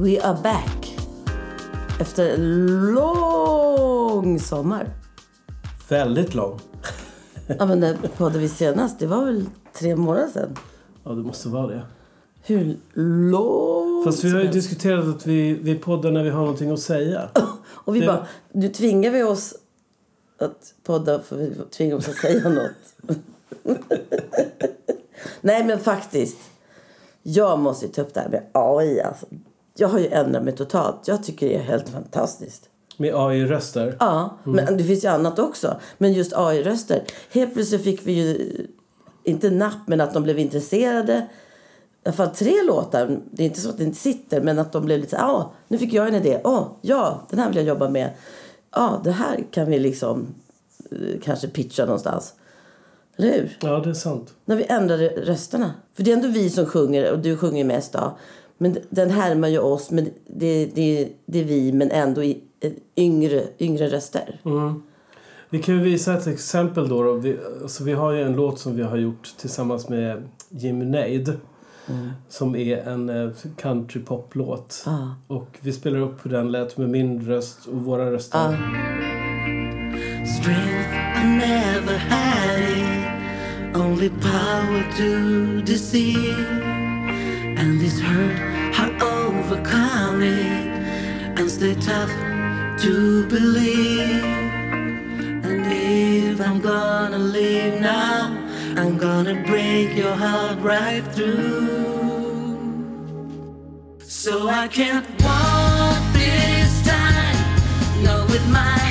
We are back. Efter en lång sommar. Väldigt lång. Ja, men när poddade vi senast? Det var väl tre månader sedan? Ja, det måste vara det. Hur långt Fast vi har ju diskuterat att vi, vi poddar när vi har någonting att säga. Och vi det- bara, nu tvingar vi oss att podda för vi tvingar oss att säga något. Nej, men faktiskt. Jag måste ju ta upp det här med AI. Alltså. Jag har ju ändrat mig totalt. Jag tycker det är helt fantastiskt. Med AI-röster. Ja, men det finns ju annat också. Men just AI-röster. Helt plötsligt fick vi ju, inte napp, men att de blev intresserade. I alla fall tre låtar. Det är inte så att det inte sitter, men att de blev lite här, ah, nu fick jag en idé. Åh, ja, den här vill jag jobba med. Ja, det här kan vi liksom eh, kanske pitcha någonstans. Eller hur? Ja, det är sant. När vi ändrade rösterna. För det är ändå vi som sjunger och du sjunger mest då. Men den härmar ju oss, men det, det, det är vi, men ändå i eh, yngre, yngre röster. Vi kan ju visa ett exempel då. då. Vi, alltså, vi har ju en låt som vi har gjort tillsammans med Jimmy Nade. Som är en eh, countrypop-låt. Ah. Och vi spelar upp hur den lät med min röst och våra röster. Ah. Strength, I never had it. Only power to deceive. And this hurt, I overcome it. And stay tough to believe. And if I'm gonna leave now, I'm gonna break your heart right through. So I can't walk this time, no, with my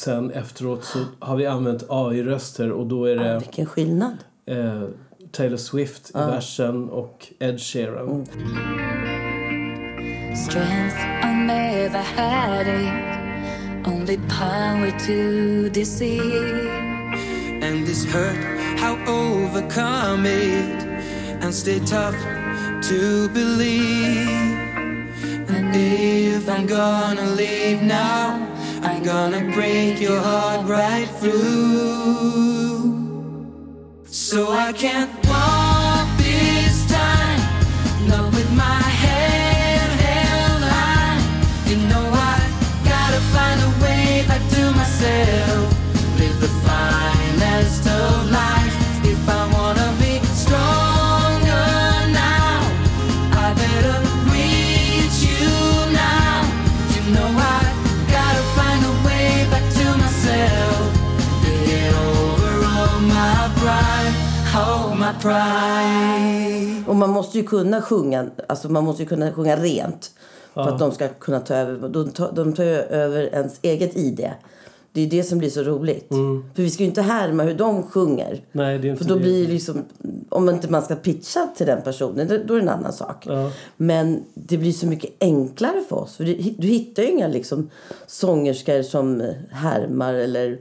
sen efteråt så har vi använt AI-röster och då är det Vilken skillnad. eh, Taylor Swift i versen och Ed Sheeran. Strength, I never had it. Only power to deceive. and this hurt, how overcome it and stay tough to believe. And if I'm gonna leave now, I'm gonna break your heart right through. So I can't walk this time, not with my head held high. You know I gotta find a way back to myself, Och man måste ju kunna sjunga, alltså man måste ju kunna sjunga rent. För att de ska kunna ta över, de tar, de tar över ens eget ID. Det är det som blir så roligt. För vi ska ju inte härma hur de sjunger. Nej, det är inte För då det. blir liksom, om inte man ska pitcha till den personen, då då är det en annan sak. Ja. Men det blir så mycket enklare för oss. För du, du hittar ju inga liksom sångerskor som härmar eller...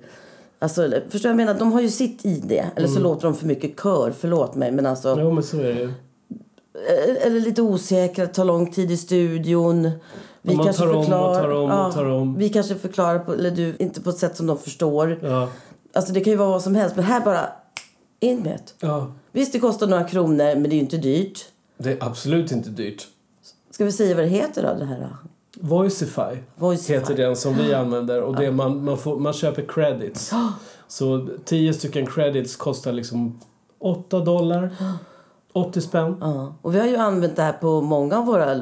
Alltså, förstår vad jag menar? De har ju sitt ID. Eller Mm. så låter de för mycket kör, förlåt mig. Men alltså, Jo, men så är det ju. eller lite osäkra, tar lång tid i studion. Vi man kanske tar om och förklarar, tar om och tar om. Vi kanske förklarar, på, eller du, inte på ett sätt som de förstår. Ja. Alltså det kan ju vara vad som helst, men här bara in med ja. Visst, det kostar några kronor, men det är ju inte dyrt. Det är absolut inte dyrt. Ska vi säga vad det heter då, det här? Voicify, Voicify. heter den som vi använder. Och det man, man, får, man köper credits. Så 10 stycken credits kostar liksom 8 dollar. 80 spänn. Ja. Och vi har ju använt det här på många av våra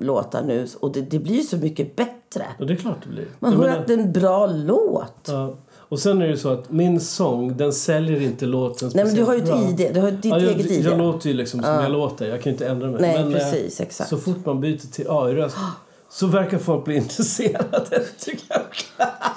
låtar nu och det, det blir så mycket bättre. Och det är klart det blir. Man Jag hör menar- att det är en bra låt. ja. Och sen är det ju så att min sång, den säljer inte låten Nej men du har ju ett. ID, du har ditt Ja, jag, eget ID. jag låter ju liksom som jag låter. Jag kan inte ändra mig. Nej, Men, eh, precis, exakt. Så fort man byter till AI-röst så verkar folk bli intresserade. tycker jag.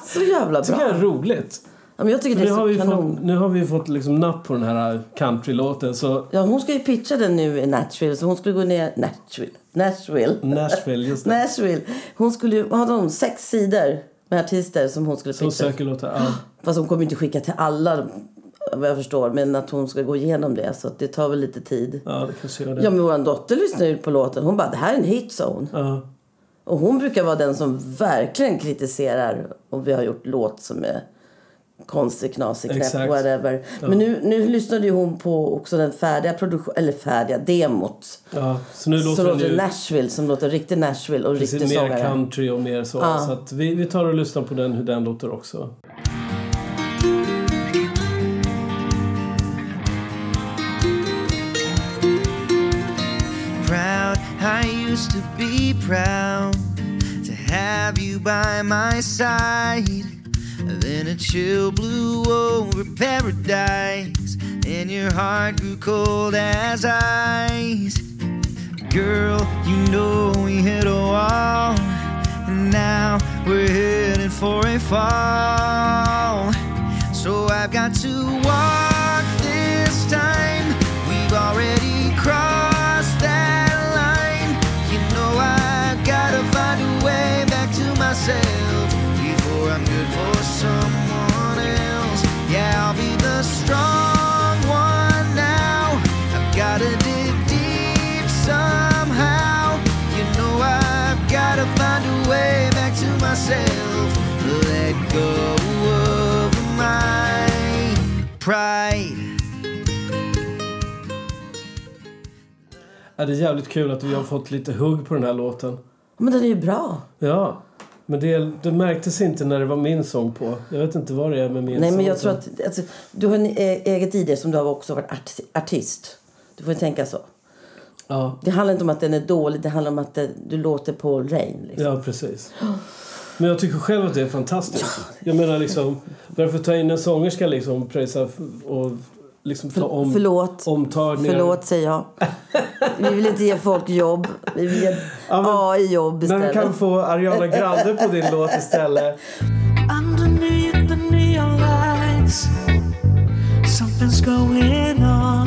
Så jävla tycker jag är bra. roligt. Ja, men jag tycker För det nu, är har så vi kanon. fått, nu har vi fått liksom napp på den här countrylåten. Så Ja, hon ska ju pitcha den nu i Nashville. Så hon skulle gå ner... Nashville? Nashville? Nashville, just det. Nashville. Hon skulle ju... Hade hon sex sidor med artister som hon skulle Som pitcha? söker låtar. Ja. Fast hon kommer inte skicka till alla vad jag förstår. Men att hon ska gå igenom det. Så att det tar väl lite tid. ja, det kanske gör det. Ja, men vår dotter lyssnar ju på låten. Hon bara, det här är en hitzone. Ja. Och hon brukar vara den som verkligen kritiserar om vi har gjort låt som är konstig, knasig, knäpp, Exakt. whatever. Men nu, nu lyssnade ju hon på också den färdiga produktion, eller färdiga demot. Ja, så nu låter den låter ju Nashville, som låter riktigt Nashville och precis riktig mer sångare. country och mer så. Ja. Så att vi, vi tar och lyssnar på den, hur den låter också. Used to be proud to have you by my side. Then a chill blew over paradise, and your heart grew cold as ice. Girl, you know we hit a wall, and now we're heading for a fall. So I've got to walk this time. We've already crossed the strong one now. I've gotta dig deep somehow. You know I've gotta find a way back to myself. Let go of my pride. Ja, det är jävligt kul att vi har fått lite hugg på den här låten. Men den är ju bra. Ja, men det, det märktes inte när det var min sång på. Jag vet inte vad det är med min Nej, sång. men jag tror att alltså, du har en e- eget i det som du har också varit art- artist. Du får ju tänka så. Ja, Det handlar inte om att den är dålig, det handlar om att det, du låter på Rain. Liksom. ja, precis. Men jag tycker själv att det är fantastiskt. Jag menar liksom, varför ta in en sångerska liksom, pröjsa och liksom ta om, Förlåt. omtagningar? Förlåt, säger jag. Vi vill inte ge folk jobb. Vi vill ge Ja, men- AI-jobb Men istället. vi kan få Ariana Grande på din låt istället. Underneath the neon lights, something's going on.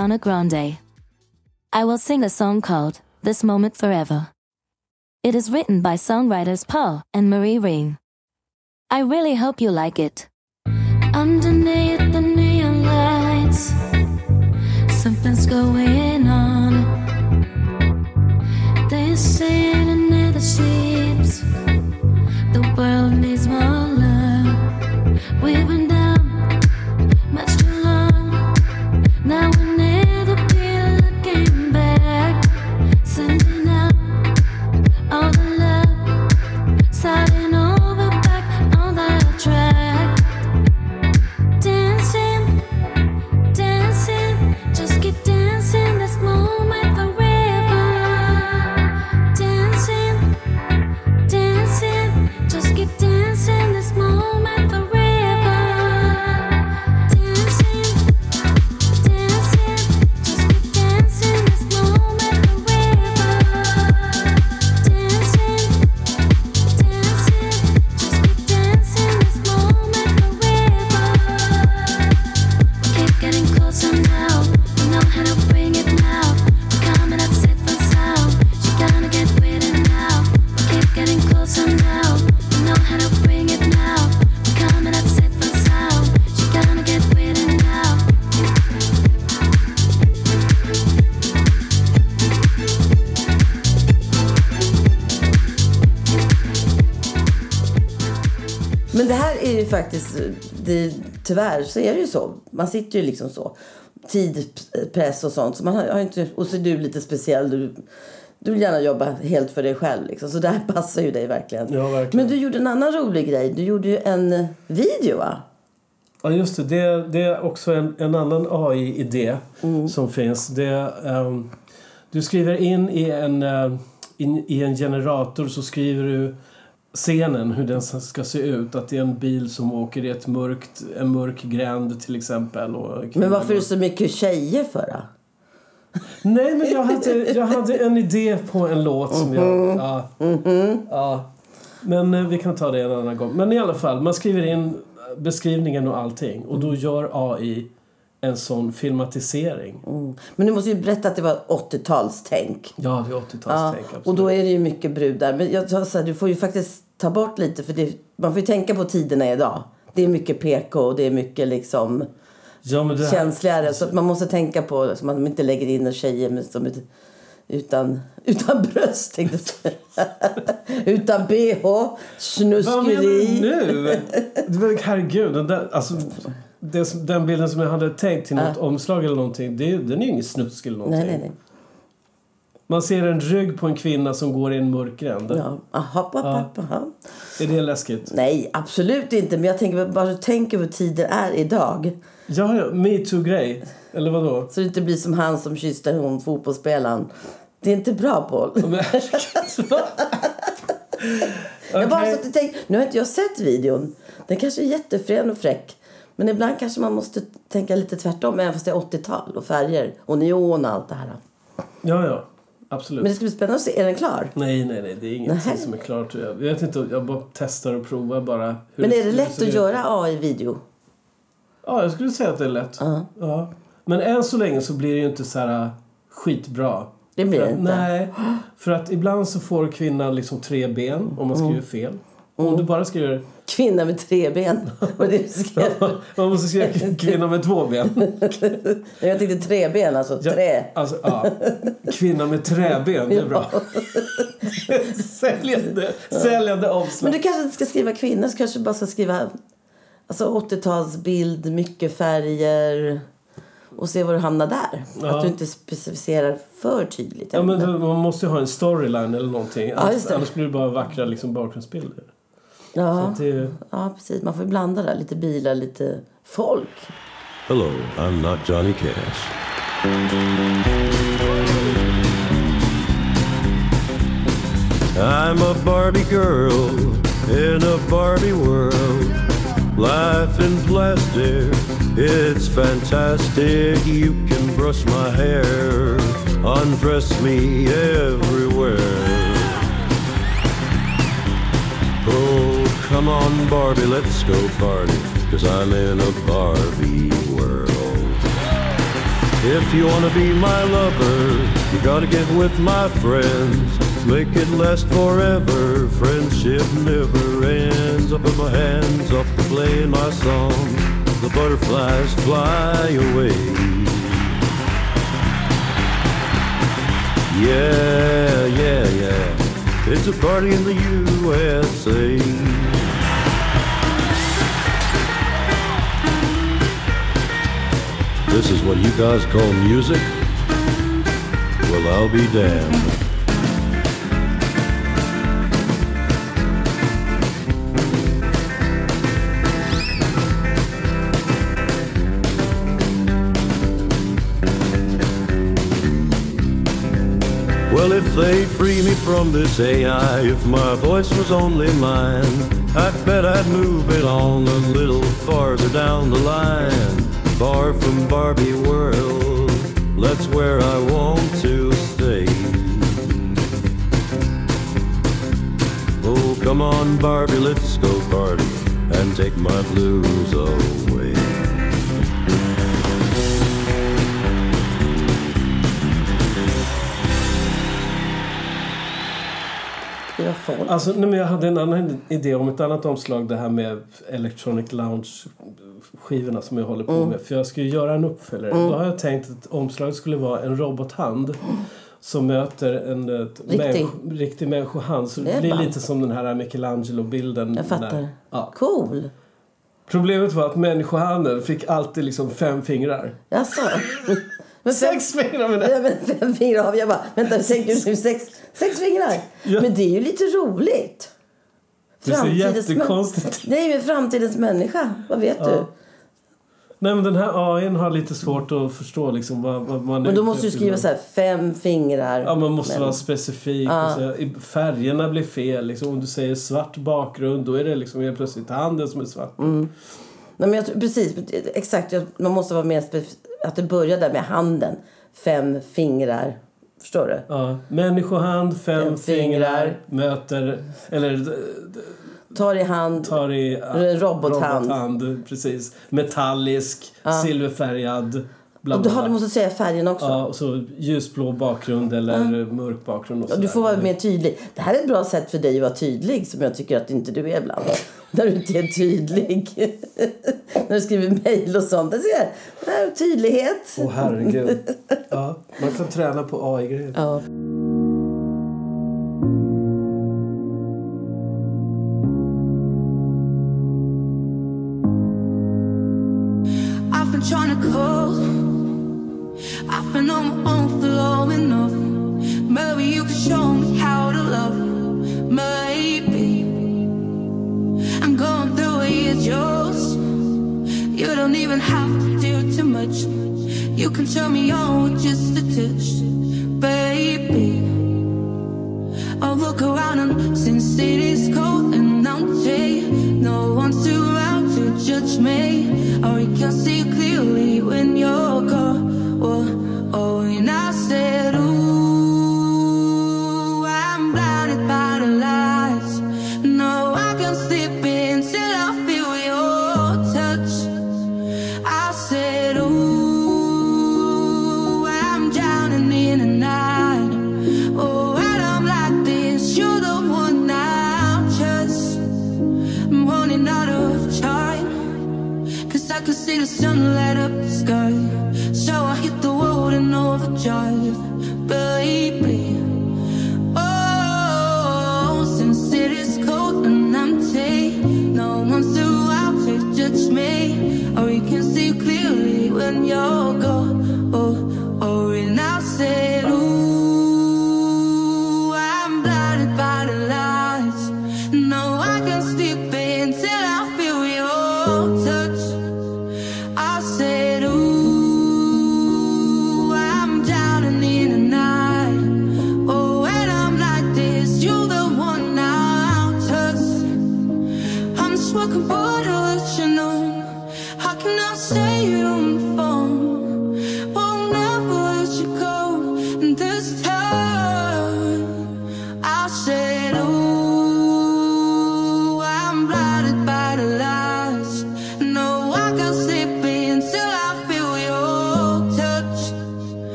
Ariana Grande. I will sing a song called This Moment Forever. It is written by songwriters Paul and Marie Ring. I really hope you like it. Underneath the neon lights, something's going det, tyvärr så är det ju så. Man sitter ju liksom så. Tidspress och sånt. Så man har, har inte, och så är du lite speciell. Du, du vill gärna jobba helt för dig själv. Liksom. Så det här passar ju dig verkligen. Ja, verkligen. Men du gjorde en annan rolig grej. Du gjorde ju en video va? Ja, just det. Det, det är också en, en annan AI-idé som finns. Det, ehm, du skriver in i en, eh, in, i en generator så skriver du scenen, hur den ska se ut. Att det är en bil som åker i ett mörkt, en mörk gränd till exempel. Och Men varför är det så mycket tjejer för då? Nej, men jag hade, jag hade en idé på en låt som jag... Mhm. Ja, ja. Men eh, vi kan ta det en annan gång. Men i alla fall, man skriver in beskrivningen och allting. Och då gör AI en sån filmatisering. Mm. Men du måste ju berätta att det var 80-talstänk. Ja, det är 80-talstänk. Ja, absolut. och då är det ju mycket brudar. Men jag sa så här, du får ju faktiskt ta bort lite för det, man får ju tänka på tiderna idag. Det är mycket PK och det är mycket liksom ja, men det här, känsligare. Så att man måste tänka på så att man inte lägger in tjejer som utan, utan bröst tänkte jag. Utan bh, Vad menar snuskeri. du nu? Herregud, den, där, alltså, det, den bilden som jag hade tänkt till något omslag eller någonting, det, är- den är ju ingen snusk eller någonting. Nej, nej, nej. Man ser en rygg på en kvinna som går i en mörk gränd. Ja. Aha, aha. Är det läskigt? Nej, absolut inte. Men jag tänker bara tänker hur tiden är idag. Ja, ja. Metoo-grej. Eller vadå? Så det inte blir som han som kysste hon fotbollsspelaren. Det är inte bra, Paul. Men, Jag bara satt och tänkte, nu har inte jag sett videon. Den kanske är jättefrän och fräck. Men ibland kanske man måste tänka lite tvärtom, även fast det är 80-tal och färger och neon och allt det här. Ja, ja. Absolut. Men det ska bli spännande att se. Är den klar? Nej, nej, nej. Det är ingenting Nej. som är klart. Jag vet inte. Jag bara testar och provar bara. Men är det lätt att ut. göra AI-video? Ja, jag skulle säga att det är lätt. Ja. Ja. Men än så länge så blir det ju inte så här äh, skitbra. Det blir för det inte. Nej, för att ibland så får kvinnan liksom tre ben om man skriver Mm. fel. Om du bara skriver... Kvinna med tre ben. Och det skrev... man måste skriva kvinna med två ben. Jag tänkte tre ben, alltså Ja, trä. Alltså, ja. Kvinna med träben, det är bra. säljande, säljande Men omslag. du kanske inte ska skriva kvinna, så kanske bara ska skriva alltså 80-talsbild, mycket färger och se var du hamnar där. Ja. Att du inte specificerar för tydligt. Ja, men man måste ju ha en storyline eller någonting. Ja, det. Annars blir det bara vackra liksom, bakgrundsbilder. Ja. är... ja, precis. Man får ju blanda där. Lite bilar, lite folk. Hello, I'm not Johnny Cash. I'm a Barbie girl in a Barbie world. Life in plastic, it's fantastic. You can brush my hair, undress me everywhere. Oh, come on, Barbie, let's go party. Cause I'm in a Barbie world. If you wanna be my lover, you gotta get with my friends. Make it last forever. Friendship never ends. Up in my hands, up to playing my song. The butterflies fly away. Yeah, yeah, yeah. It's a party in the USA. This is what you guys call music? Well, I'll be damned. Well, if they free me from this AI, if my voice was only mine, I bet I'd move it on a little farther down the line. Far from Barbie world, that's where I want to stay. Oh, come on, Barbie, let's go party and take my blues away. Alltså, nej, men jag hade en annan idé om ett annat omslag. Det här med Electronic Lounge-skivorna som jag håller på med. För jag ska ju göra en uppföljare. Då har jag tänkt att omslaget skulle vara en robothand. som möter en Riktig. människ- riktig människohand. Så Det blir lite som den här Michelangelo-bilden. Jag fattar. Där. Ja. Cool. Problemet var att människohanden fick alltid liksom fem fingrar. Jaså? Men fem, Sex fingrar menar jag. Ja, men fem fingrar av. Jag bara, vänta, tänker du sex, sex fingrar? Ja. Men det är ju lite roligt. Det ser Framtidens jättekonstigt ut. Nej, men framtidens människa. Vad vet du? Nej men den här AIn har lite svårt att förstå liksom vad, vad man Men då måste du skriva så här, fem fingrar. Ja, man måste Men- vara specifik. Så, i- färgerna blir fel. Liksom. Om du säger svart bakgrund då är det liksom helt plötsligt handen som är svart. Mm. Nej, men jag, precis, exakt. Jag- Man måste vara mer specifik. Att det börjar där med handen. Fem fingrar. Förstår du? Ja. Människohand, fem, Fem fingrar, fingrar. möter, eller Tar i hand. tar i... Robothand. robothand, precis. Metallisk, silverfärgad, bla Och bla bla. du måste säga färgen också. Ja, och så ljusblå bakgrund eller mörk bakgrund. Och Ja, Du får vara mer tydlig. Det här är ett bra sätt för dig att vara tydlig som jag tycker att inte du är ibland. När du inte är tydlig. När du skriver mejl och sånt. Jag ser, här tydlighet. Åh herregud. Ja, man kan träna på AI-grejer. Ja. Maybe you can show me how to love. Maybe I'm going through it, it's yours. You don't even have to do too much. You can turn me on with just a touch, baby. I look around and since it is cold and empty, no one's around to judge me. Or you can see clearly when you're gone. To let you know. How can I say it on the phone?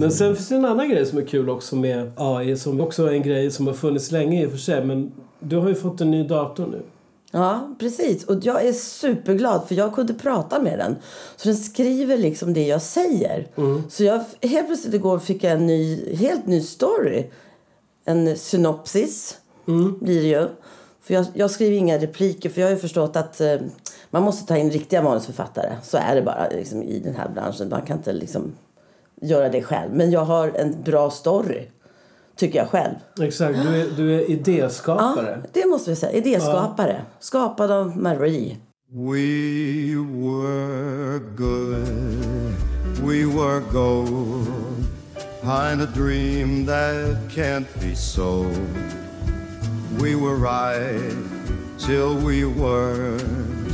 Men sen finns det en annan grej som är kul också med AI som också är en grej som har funnits länge i och för sig. Men du har ju fått en ny dator nu. Ja, precis. Och jag är superglad för jag kunde prata med den. Så den skriver liksom det jag säger. Så jag, helt plötsligt igår fick jag en ny, helt ny story. En synopsis blir det ju. För jag, jag skriver inga repliker för jag har ju förstått att eh, man måste ta in riktiga manusförfattare. Så är det bara liksom, i den här branschen. Man kan inte liksom göra det själv. Men jag har en bra story. Tycker jag själv. Exakt, du är, du är Ja, idéskapare. det måste vi säga. Idéskapare. Skapad av Marie. We were good, we were gold, kind of dream that can't be sold. We were right till we weren't,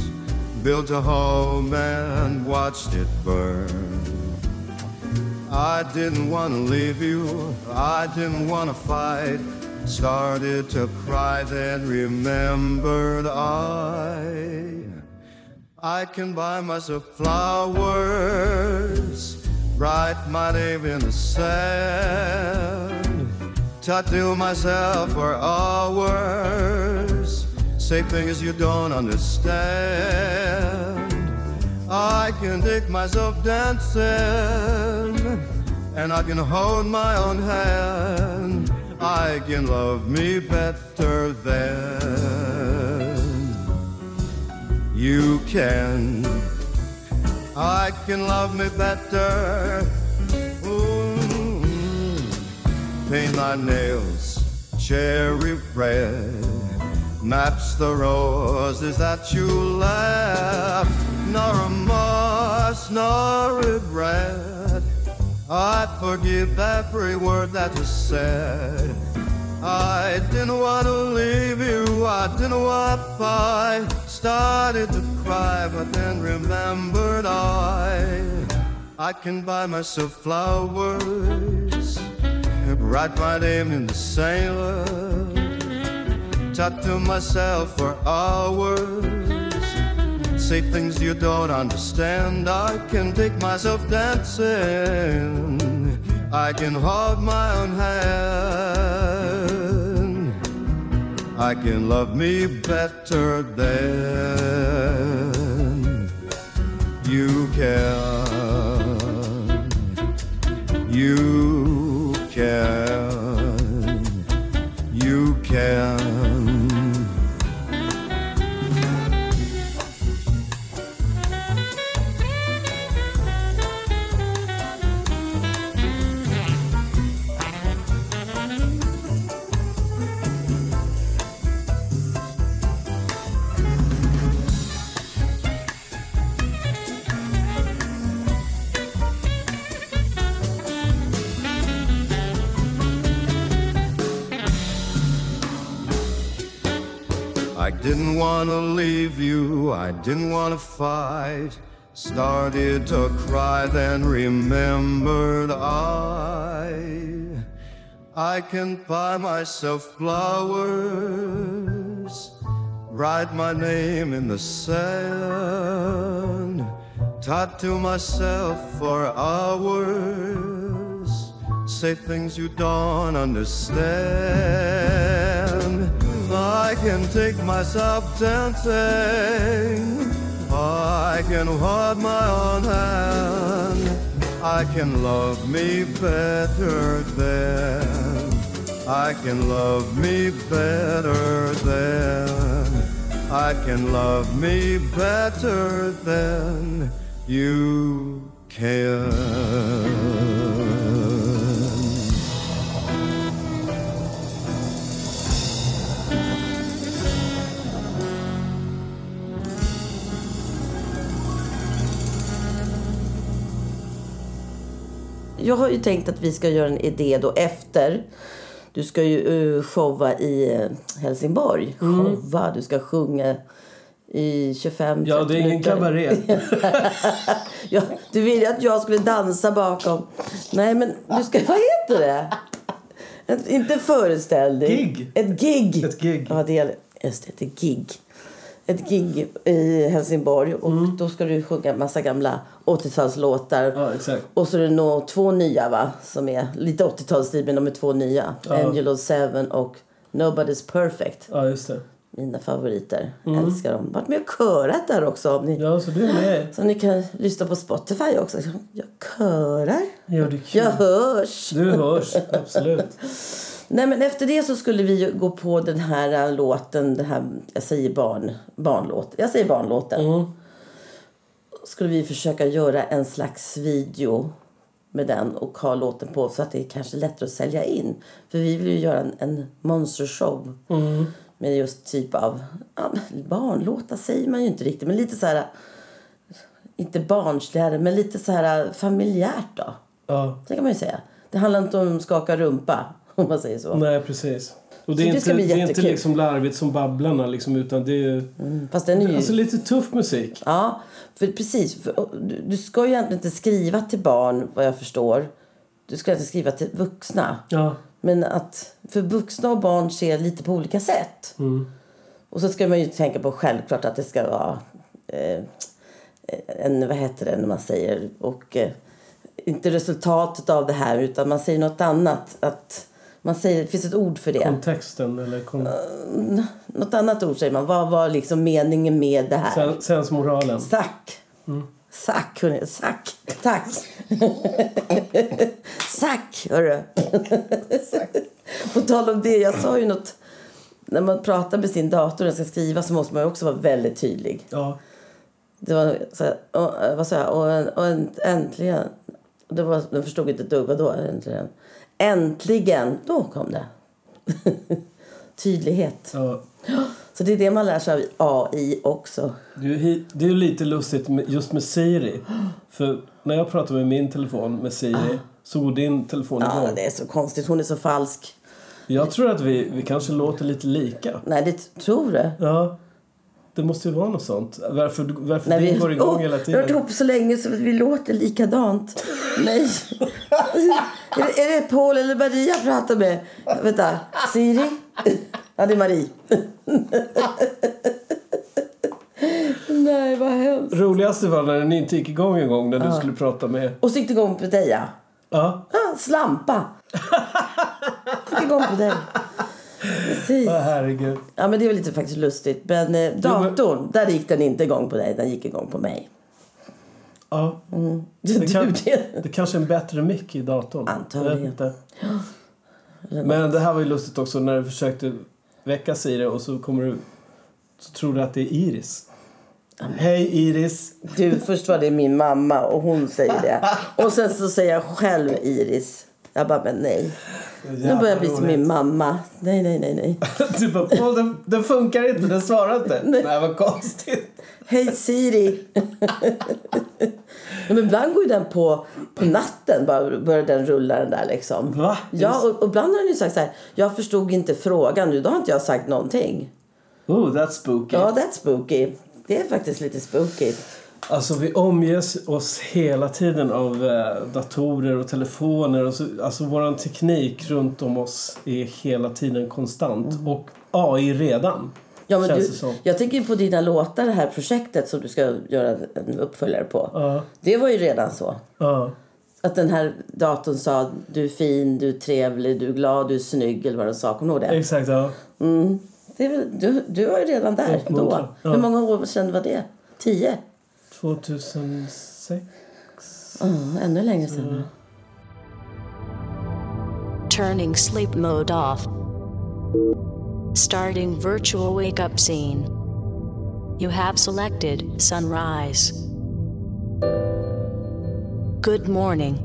built a home and watched it burn. I didn't want to leave you, I didn't want to fight. Started to cry, then remembered I. I can buy myself flowers, write my name in the sand, tattoo myself for hours. Say things you don't understand. I can take myself dancing, and I can hold my own hand. I can love me better than you can. I can love me better. Ooh, paint my nails cherry red. Maps the roses that you left. Nor remorse, nor regret. I forgive every word that was said. I didn't want to leave you, I didn't want to fight. Started to cry, but then remembered I I can buy myself flowers, write my name in the sand, to myself for hours. Say things you don't understand. I can take myself dancing. I can hold my own hand. I can love me better than you can. You can. You can. Didn't want to leave you, I didn't want to fight. Started to cry, then remembered I. I can buy myself flowers, write my name in the sand, tattoo myself for hours, say things you don't understand. I can take myself dancing. I can hold my own hand. I can love me better than. I can love me better than. I can love me better than you can. Jag har ju tänkt att vi ska göra en idé då efter. Du ska ju eh, showa i eh, Helsingborg. Showa, du ska sjunga i 25 Ja, det är ingen kabaré. ja, du ville att jag skulle dansa bakom. Nej, men du ska... Vad heter det? Ett, inte föreställning. Gig. Ett gig. Ett gig. Ja, det är just det, ett gig. Ett gig i Helsingborg. Och Mm. då ska du sjunga en massa gamla 80-talslåtar. Ja. Och så är det nog två nya va? Som är lite 80-talsstil men de är två nya. Angelo Seven och Nobody's Perfect. Ja, just det. Mina favoriter. Älskar dem. Varit med och körat där också. Om ni, Ja, så du är med. Så ni kan lyssna på Spotify också. Jag körar. Ja, det är kul. Jag hörs. Du hörs, absolut. Nej, men efter det så skulle vi gå på den här äh, låten. Den här, jag säger barn, barnlåt. Jag säger barnlåten. Skulle vi försöka göra en slags video med den och ha låten på så att det är kanske lättare att sälja in. För vi vill ju göra en, en monstershow med just typ av ja, barnlåtar säger man ju inte riktigt men lite så här inte barnsligare men lite så här familjärt då. Ja, Det kan man ju säga. Det handlar inte om skaka rumpa om man säger så. nej precis. Och det är, det inte, det är inte liksom larvigt som Babblarna liksom, utan det är ju Fast den är ju... alltså, lite tuff musik. Ja, för precis. För, du, du ska ju egentligen inte skriva till barn, vad jag förstår. Du ska inte skriva till vuxna. Ja, Men att, för vuxna och barn ser lite på olika sätt. Och så ska man ju tänka på självklart att det ska vara eh, en, vad heter det när man säger, och eh, inte resultatet av det här utan man säger något annat. Att Man säger, det finns ett ord för det. Kontexten eller kon... Något annat ord säger man. Vad var liksom meningen med det här? Sen, sensmoralen. Sack. Sack, hörni. Sack. Tack. Sack, hörru. På tal om det, jag sa ju något... När man pratar med sin dator och ska skriva så måste man ju också vara väldigt tydlig. Ja. Det var så här, och, vad sa jag? Och, och en- äntligen. Det var, de förstod inte ett dugg. Vadå äntligen? Äntligen! Då kom det. Tydlighet. ja. Så det är det man lär sig av AI också. Det är, det lite lustigt just med Siri. För när jag pratar med min telefon med Siri så går din telefon Ja, igång. det är så konstigt. Hon är så falsk. Jag tror att vi, vi kanske låter lite lika. Nej, det tror du? Ja. Det måste ju vara något sånt. Varför, varför Nej, vi, går igång Åh, hela Vi har varit tiden. ihop så länge så vi låter likadant. Nej. är, det, är det Paul eller Maria jag pratar med? Vänta. Siri? Ja, det är Marie. Nej, vad hemskt. Roligaste var när den inte gick igång en gång när du skulle prata med... Och så gick det igång på dig, ja. Ja. Ah, slampa. Gick igång på dig. Precis. Åh, herregud. Ja, men det är väl lite faktiskt lustigt. Men eh, datorn, där gick den inte igång på dig. Den gick igång på mig. Ja. Du, Det, kan, det. det kanske är en bättre mick i datorn. Antagligen. Jag vet inte. Men det här var ju lustigt också när du försökte väcka Siri och så kommer du... Så tror du att det är Iris. Hej Iris. Du, först var det min mamma och hon säger det. Och sen så säger jag själv Iris. Jag bara, men nej. Nu börjar jag bli som min mamma. Nej, nej, nej, nej. Du bara, "Åh, den, den funkar inte, den svarar inte. Nej, vad konstigt. Hej Siri! men ibland går den på, på natten, bara börjar den rulla den där liksom. Va? Ja, och, och ibland har den ju sagt så här, jag förstod inte frågan nu, då har inte jag sagt någonting. Oh, that's spooky. Ja, that's spooky. Det är faktiskt lite spooky. Alltså vi omges oss hela tiden av eh, datorer och telefoner. Och så, alltså vår teknik runt om oss är hela tiden konstant. Och AI redan. Mm. Ja, men du, det jag tänker på dina låtar, det här projektet som du ska göra en uppföljare på. Ja. Det var ju redan så. Ja. Att den här datorn sa du är fin, du är trevlig, du är glad, du är snygg eller vad den sa. Kommer du ihåg det? Exakt, ja. det är väl, du, du var ju redan där då. Ja. Hur många år sedan var det? Tio? 2006. Mm, ännu längre sedan. Turning sleep mode off. Starting virtual wake up scene. You have selected sunrise. Good morning.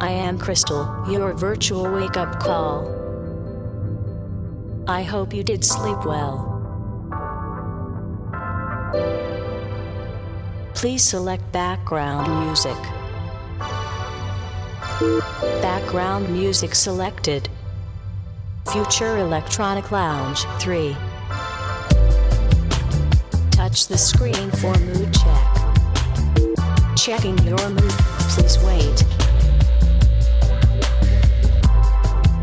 I am Crystal, your virtual wake up call. I hope you did sleep well. Please select background music. Background music selected. Future Electronic Lounge 3. Touch the screen for mood check. Checking your mood, please wait.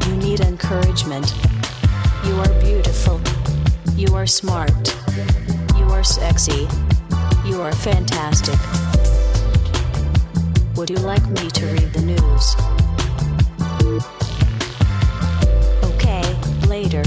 You need encouragement. You are beautiful. You are smart. You are sexy. You are fantastic. Would you like me to read the news? Okay, later.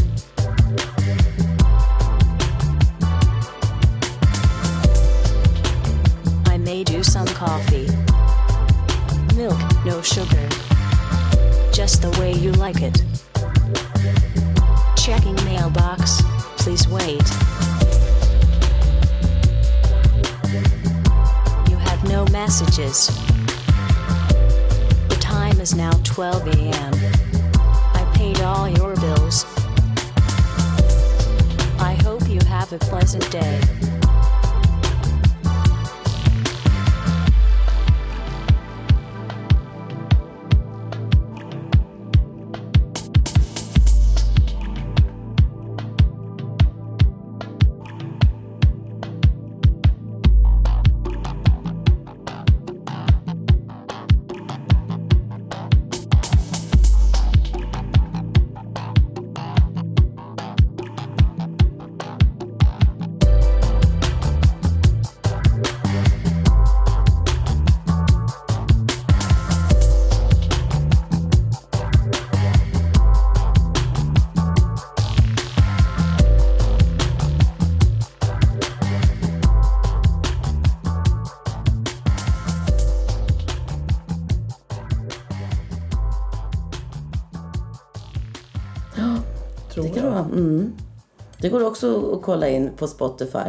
Det går också att kolla in på Spotify.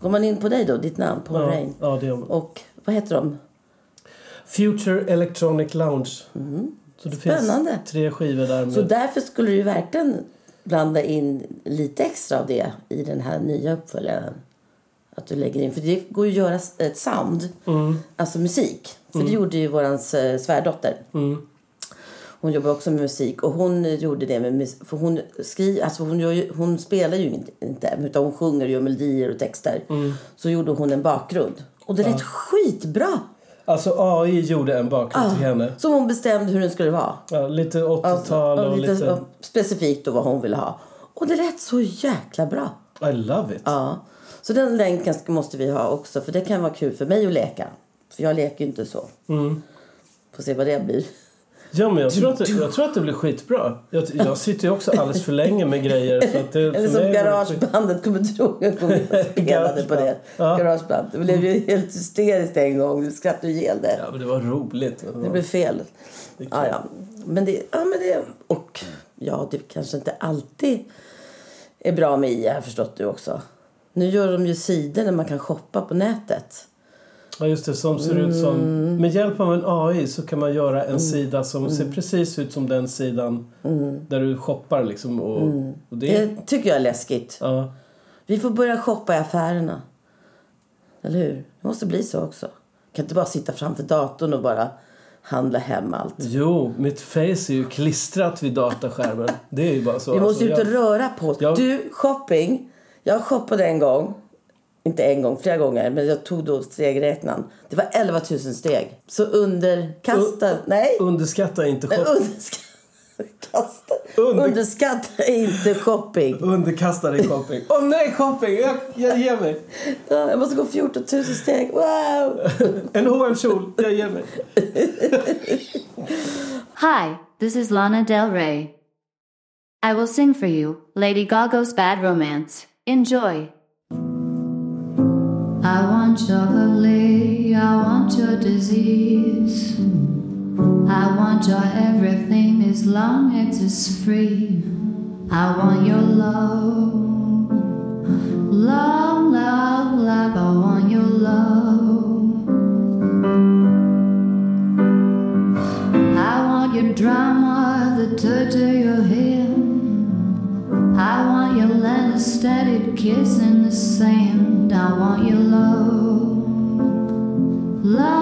Går man in på dig då, ditt namn, Paul Ja, Rain. ja, det gör man. Och vad heter de? Future Electronic Lounge. Så det Spännande. finns tre skivor där. Med, Så därför skulle du verkligen blanda in lite extra av det i den här nya uppföljaren. Att du lägger in, för det går ju att göra ett sound, alltså musik. För det gjorde ju våran eh, svärdotter. Hon jobbar också med musik och hon gjorde det med för hon skri, alltså hon, ju, hon spelar ju inte- utan hon sjunger ju melodier och texter. Så gjorde hon en bakgrund. Och det lät skitbra! Alltså AI gjorde en bakgrund till henne. Som hon bestämde hur den skulle vara. Ja, lite 80-tal Alltså, och lite, lite... ja, specifikt då vad hon ville ha. Och det lät så jäkla bra. I love it. Ja. Så den länken måste vi ha också för det kan vara kul för mig att leka. För jag leker ju inte så. Mm. Får se vad det blir. Ja, men jag tror, att det, jag tror att det blir skitbra. Jag, jag sitter ju också alldeles för länge med grejer. Så att det, Eller som det garagebandet, kommer du ihåg? Jag kom och spelade på det. Ja. Garageband. Det blev ju helt hysteriskt en gång. Du skrattade ihjäl det. Ja, men det var roligt. Det blev fel. Ja, ja. Men det, ja, men det... Och ja, det kanske inte alltid är bra med i, har jag förstått du också. Nu gör de ju sidor där man kan shoppa på nätet. Ja, just det. Som ser ut som... Mm. Med hjälp av en AI så kan man göra en sida som ser precis ut som den sidan där du shoppar liksom. Och, och det, Mm. Det tycker jag är läskigt. ja. Vi får börja shoppa i affärerna. Eller hur? Det måste bli så också. kan inte bara sitta framför datorn och bara handla hem allt. Jo, mitt face är ju klistrat vid dataskärmen. Det är ju bara så. Vi måste Alltså, ut och jag- röra på oss. jag- Du, shopping. Jag shoppade en gång. Inte en gång, flera gånger. Men jag tog då stegräknaren. Det var 11 000 steg. Så underkasta... nej. Underskatta inte Nej, shop- Underskatta... Kasta. Under- Underskatta inte shopping. Underkasta dig shopping. Åh nej, shopping! Jag, jag ger mig. Ja, jag måste gå 14 000 steg. Wow! En H&M-kjol. Jag ger mig. Hi, this is Lana Del Rey. I will sing for you Lady Gaga's Bad Romance. Enjoy. I want your lily, I want your disease. I want your everything as long as it's free. I want your love. Love, love, love, I want your love. I want your drama, the touch of your hand. I want your a steady kiss in the sand. I want your love. Love, love,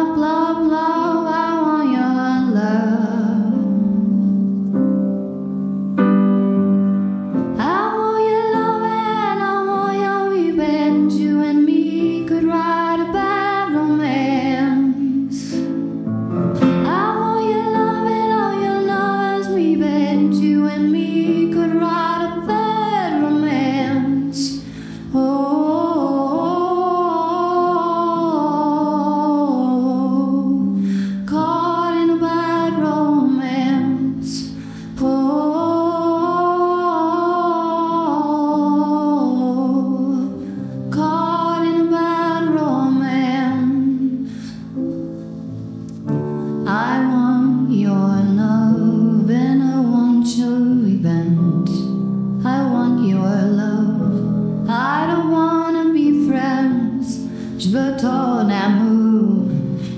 Je veux ton amour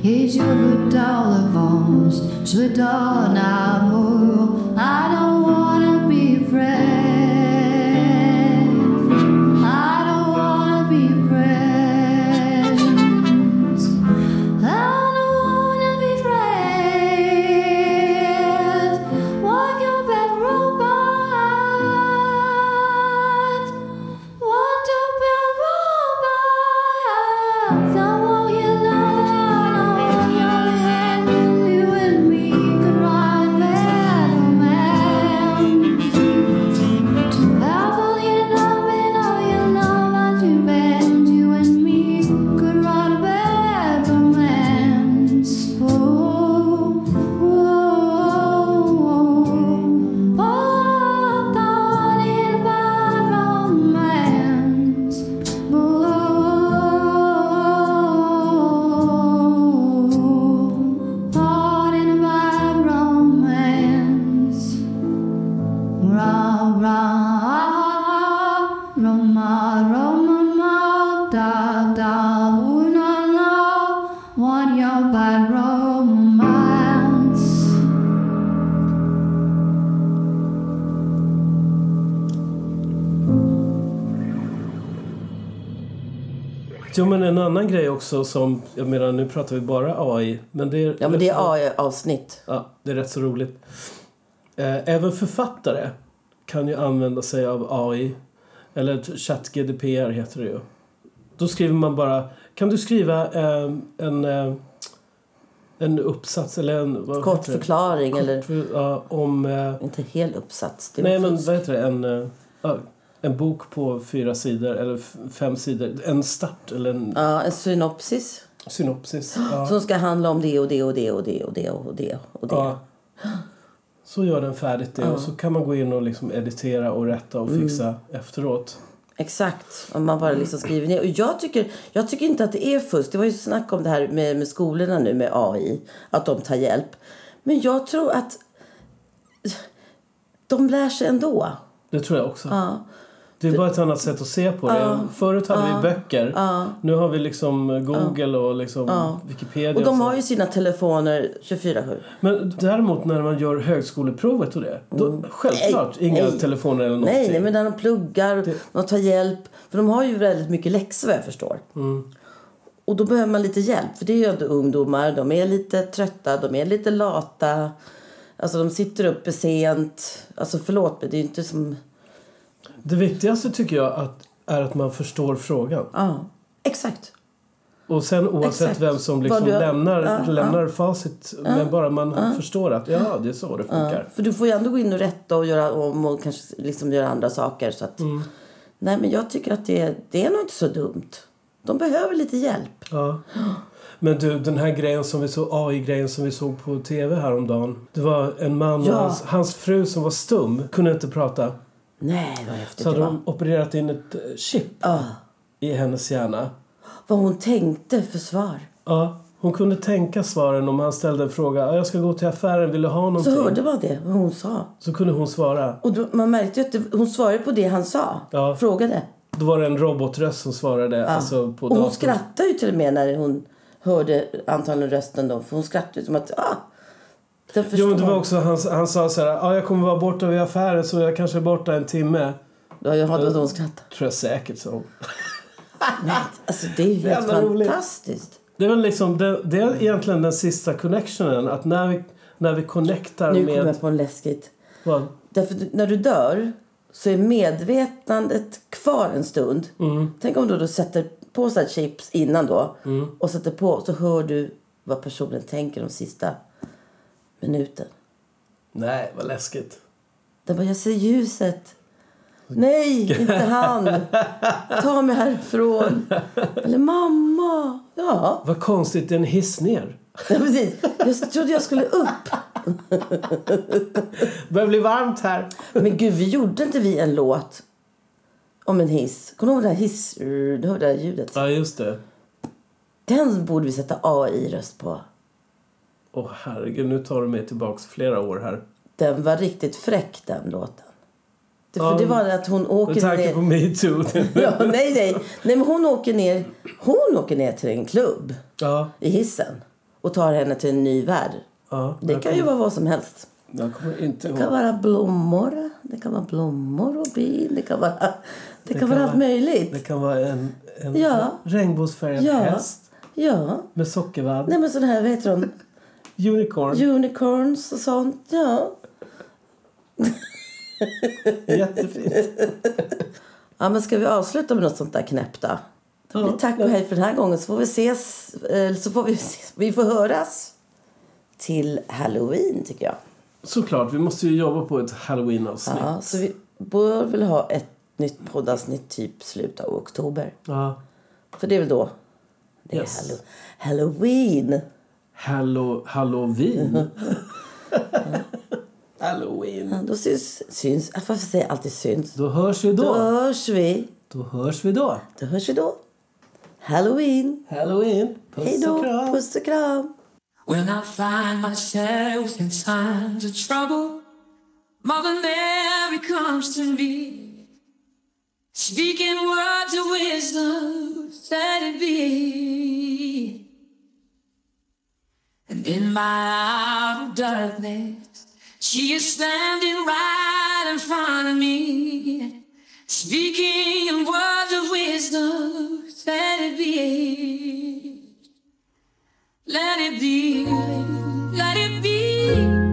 et je veux ta revanche. Je veux ton amour. I Jo, men en annan grej också som, jag menar nu pratar vi bara AI, men det är, Ja, men det är AI-avsnitt. Ja, det är rätt så roligt. Eh, även författare kan ju använda sig av AI. Eller ChatGDPR heter det ju. Då skriver man bara... Kan du skriva eh, en, eh, en uppsats eller en... Vad Kort förklaring eller För, ja, om... Eh, inte hel uppsats. Nej, men vad heter det? En, eh, ja, en bok på fyra sidor eller fem sidor. En start eller en Ja, en synopsis synopsis. Ja. som ska handla om det och det och det och det och det och det och det. Ja. Så gör den färdigt det och så kan man gå in och liksom editera och rätta och fixa Mm. efteråt. Exakt. Om man bara liksom skriver ner. Och jag tycker, jag tycker inte att det är fusk. Det var ju snack om det här med, med skolorna nu med AI. Att de tar hjälp. Men jag tror att de lär sig ändå. Det tror jag också. Ja. Det är bara ett annat sätt att se på det. Förut hade vi böcker. Nu har vi liksom Google och liksom Wikipedia. Och de så. har ju sina telefoner 24-7. Men däremot när man gör högskoleprovet och det. Då, självklart Nej, inga nej. telefoner eller någonting. Nej, nej, men när de pluggar, de tar hjälp. För de har ju väldigt mycket läxor vad jag förstår. Mm. Och då behöver man lite hjälp. För det är ju ändå ungdomar. De är lite trötta, de är lite lata. Alltså de sitter uppe sent. Alltså förlåt men det är ju inte som... Det viktigaste tycker jag att, är att man förstår frågan. Ja, exakt. Och sen oavsett Exakt. vem som liksom du- lämnar, Ja, lämnar facit. Men bara man förstår att ja, det är så det funkar. För du får ju ändå gå in och rätta och göra om och kanske liksom göra andra saker. Så att, Mm. Nej, men jag tycker att det, det är nog inte så dumt. De behöver lite hjälp. Ja. Men du, den här grejen som vi såg, AI-grejen som vi såg på tv häromdagen. Det var en man och Ja. hans, hans fru som var stum, kunde inte prata. Nej, vad häftigt Så hade de opererat in ett eh, chip Ja, i hennes hjärna. vad hon tänkte för svar. Ja, hon kunde tänka svaren om han ställde en fråga. "Ja, Jag ska gå till affären, vill du ha Så någonting? hörde man det, vad hon sa. Så kunde hon svara. Och då, man märkte att det, hon svarade på det han sa. Ja. Frågade. Då var det en robotröst som svarade. Alltså på och hon skrattade ju till och med när hon hörde antagligen rösten då. För hon skrattade ju som att, ah. Jo, men det var också, han, han sa så här, ah, jag kommer vara borta vid affären så jag kanske är borta en timme. Ja, jag hörde att hon skrattade. Tror jag säkert så. Nej, alltså det är ju helt Jävla roligt. fantastiskt. Det är väl liksom, det, det är egentligen den sista connectionen. Att när vi, när vi connectar Nu kommer med... jag på en läskigt. Vad? Därför du- när du dör så är medvetandet kvar en stund. Mm. Tänk om du då sätter på så här chips innan då och sätter på så hör du vad personen tänker de sista minuten. Nej, vad läskigt. Den bara, jag ser ljuset. Nej, inte han. Ta mig härifrån. Eller mamma. Ja, Vad konstigt, det är en hiss ner. ja precis. Jag trodde jag skulle upp. Det börjar bli varmt här. Men gud, vi gjorde inte vi en låt om en hiss? Kommer du ihåg det här hiss... Du hörde det här ljudet? Ja, just det. Den borde vi sätta AI-röst på. Åh herregud, nu tar du mig tillbaks flera år här. Den var riktigt fräck, den låten. Det, för Ja, det var det att hon Med åker tanke ner... på metoo. Ja, nej, nej. Nej, men hon åker ner... Hon åker ner till en klubb ja, i hissen och tar henne till en ny värld. ja. Det kan ju kommer- vara vad som helst. Jag kommer inte Det kan vara blommor, det kan vara blommor och bin, det kan vara, det kan kan vara allt möjligt. Det kan vara en, en Ja. regnbågsfärgad Ja. häst Ja, med sockervadd. nej men sådana här, vad heter de? Unicorn. Unicorns och sånt, ja. Jättefint. Ja, men ska vi avsluta med något sånt där knäppt då? Blir tack och hej för den här gången så får vi ses, eh, så får vi, ses, vi får höras till halloween tycker jag. Såklart, vi måste ju jobba på ett halloween-avsnitt. Ja, så vi bör väl ha ett nytt poddavsnitt typ slutet av oktober. Ja. För det är väl då det är Yes. hallo- halloween. Hallo, halloween. halloween. Ja, då syns, syns, jag får säga alltid syns. Då hörs vi Då då. hörs vi. Då hörs vi då. Då hörs vi då. Halloween. Halloween. Hej Puss då. och kram. Puss och kram. When I find myself in times of trouble, Mother Mary comes to me. Speaking words of wisdom, let it be. And in my hour of darkness, she is standing right in front of me. Speaking in words of wisdom, let it be. Let it be, let it be,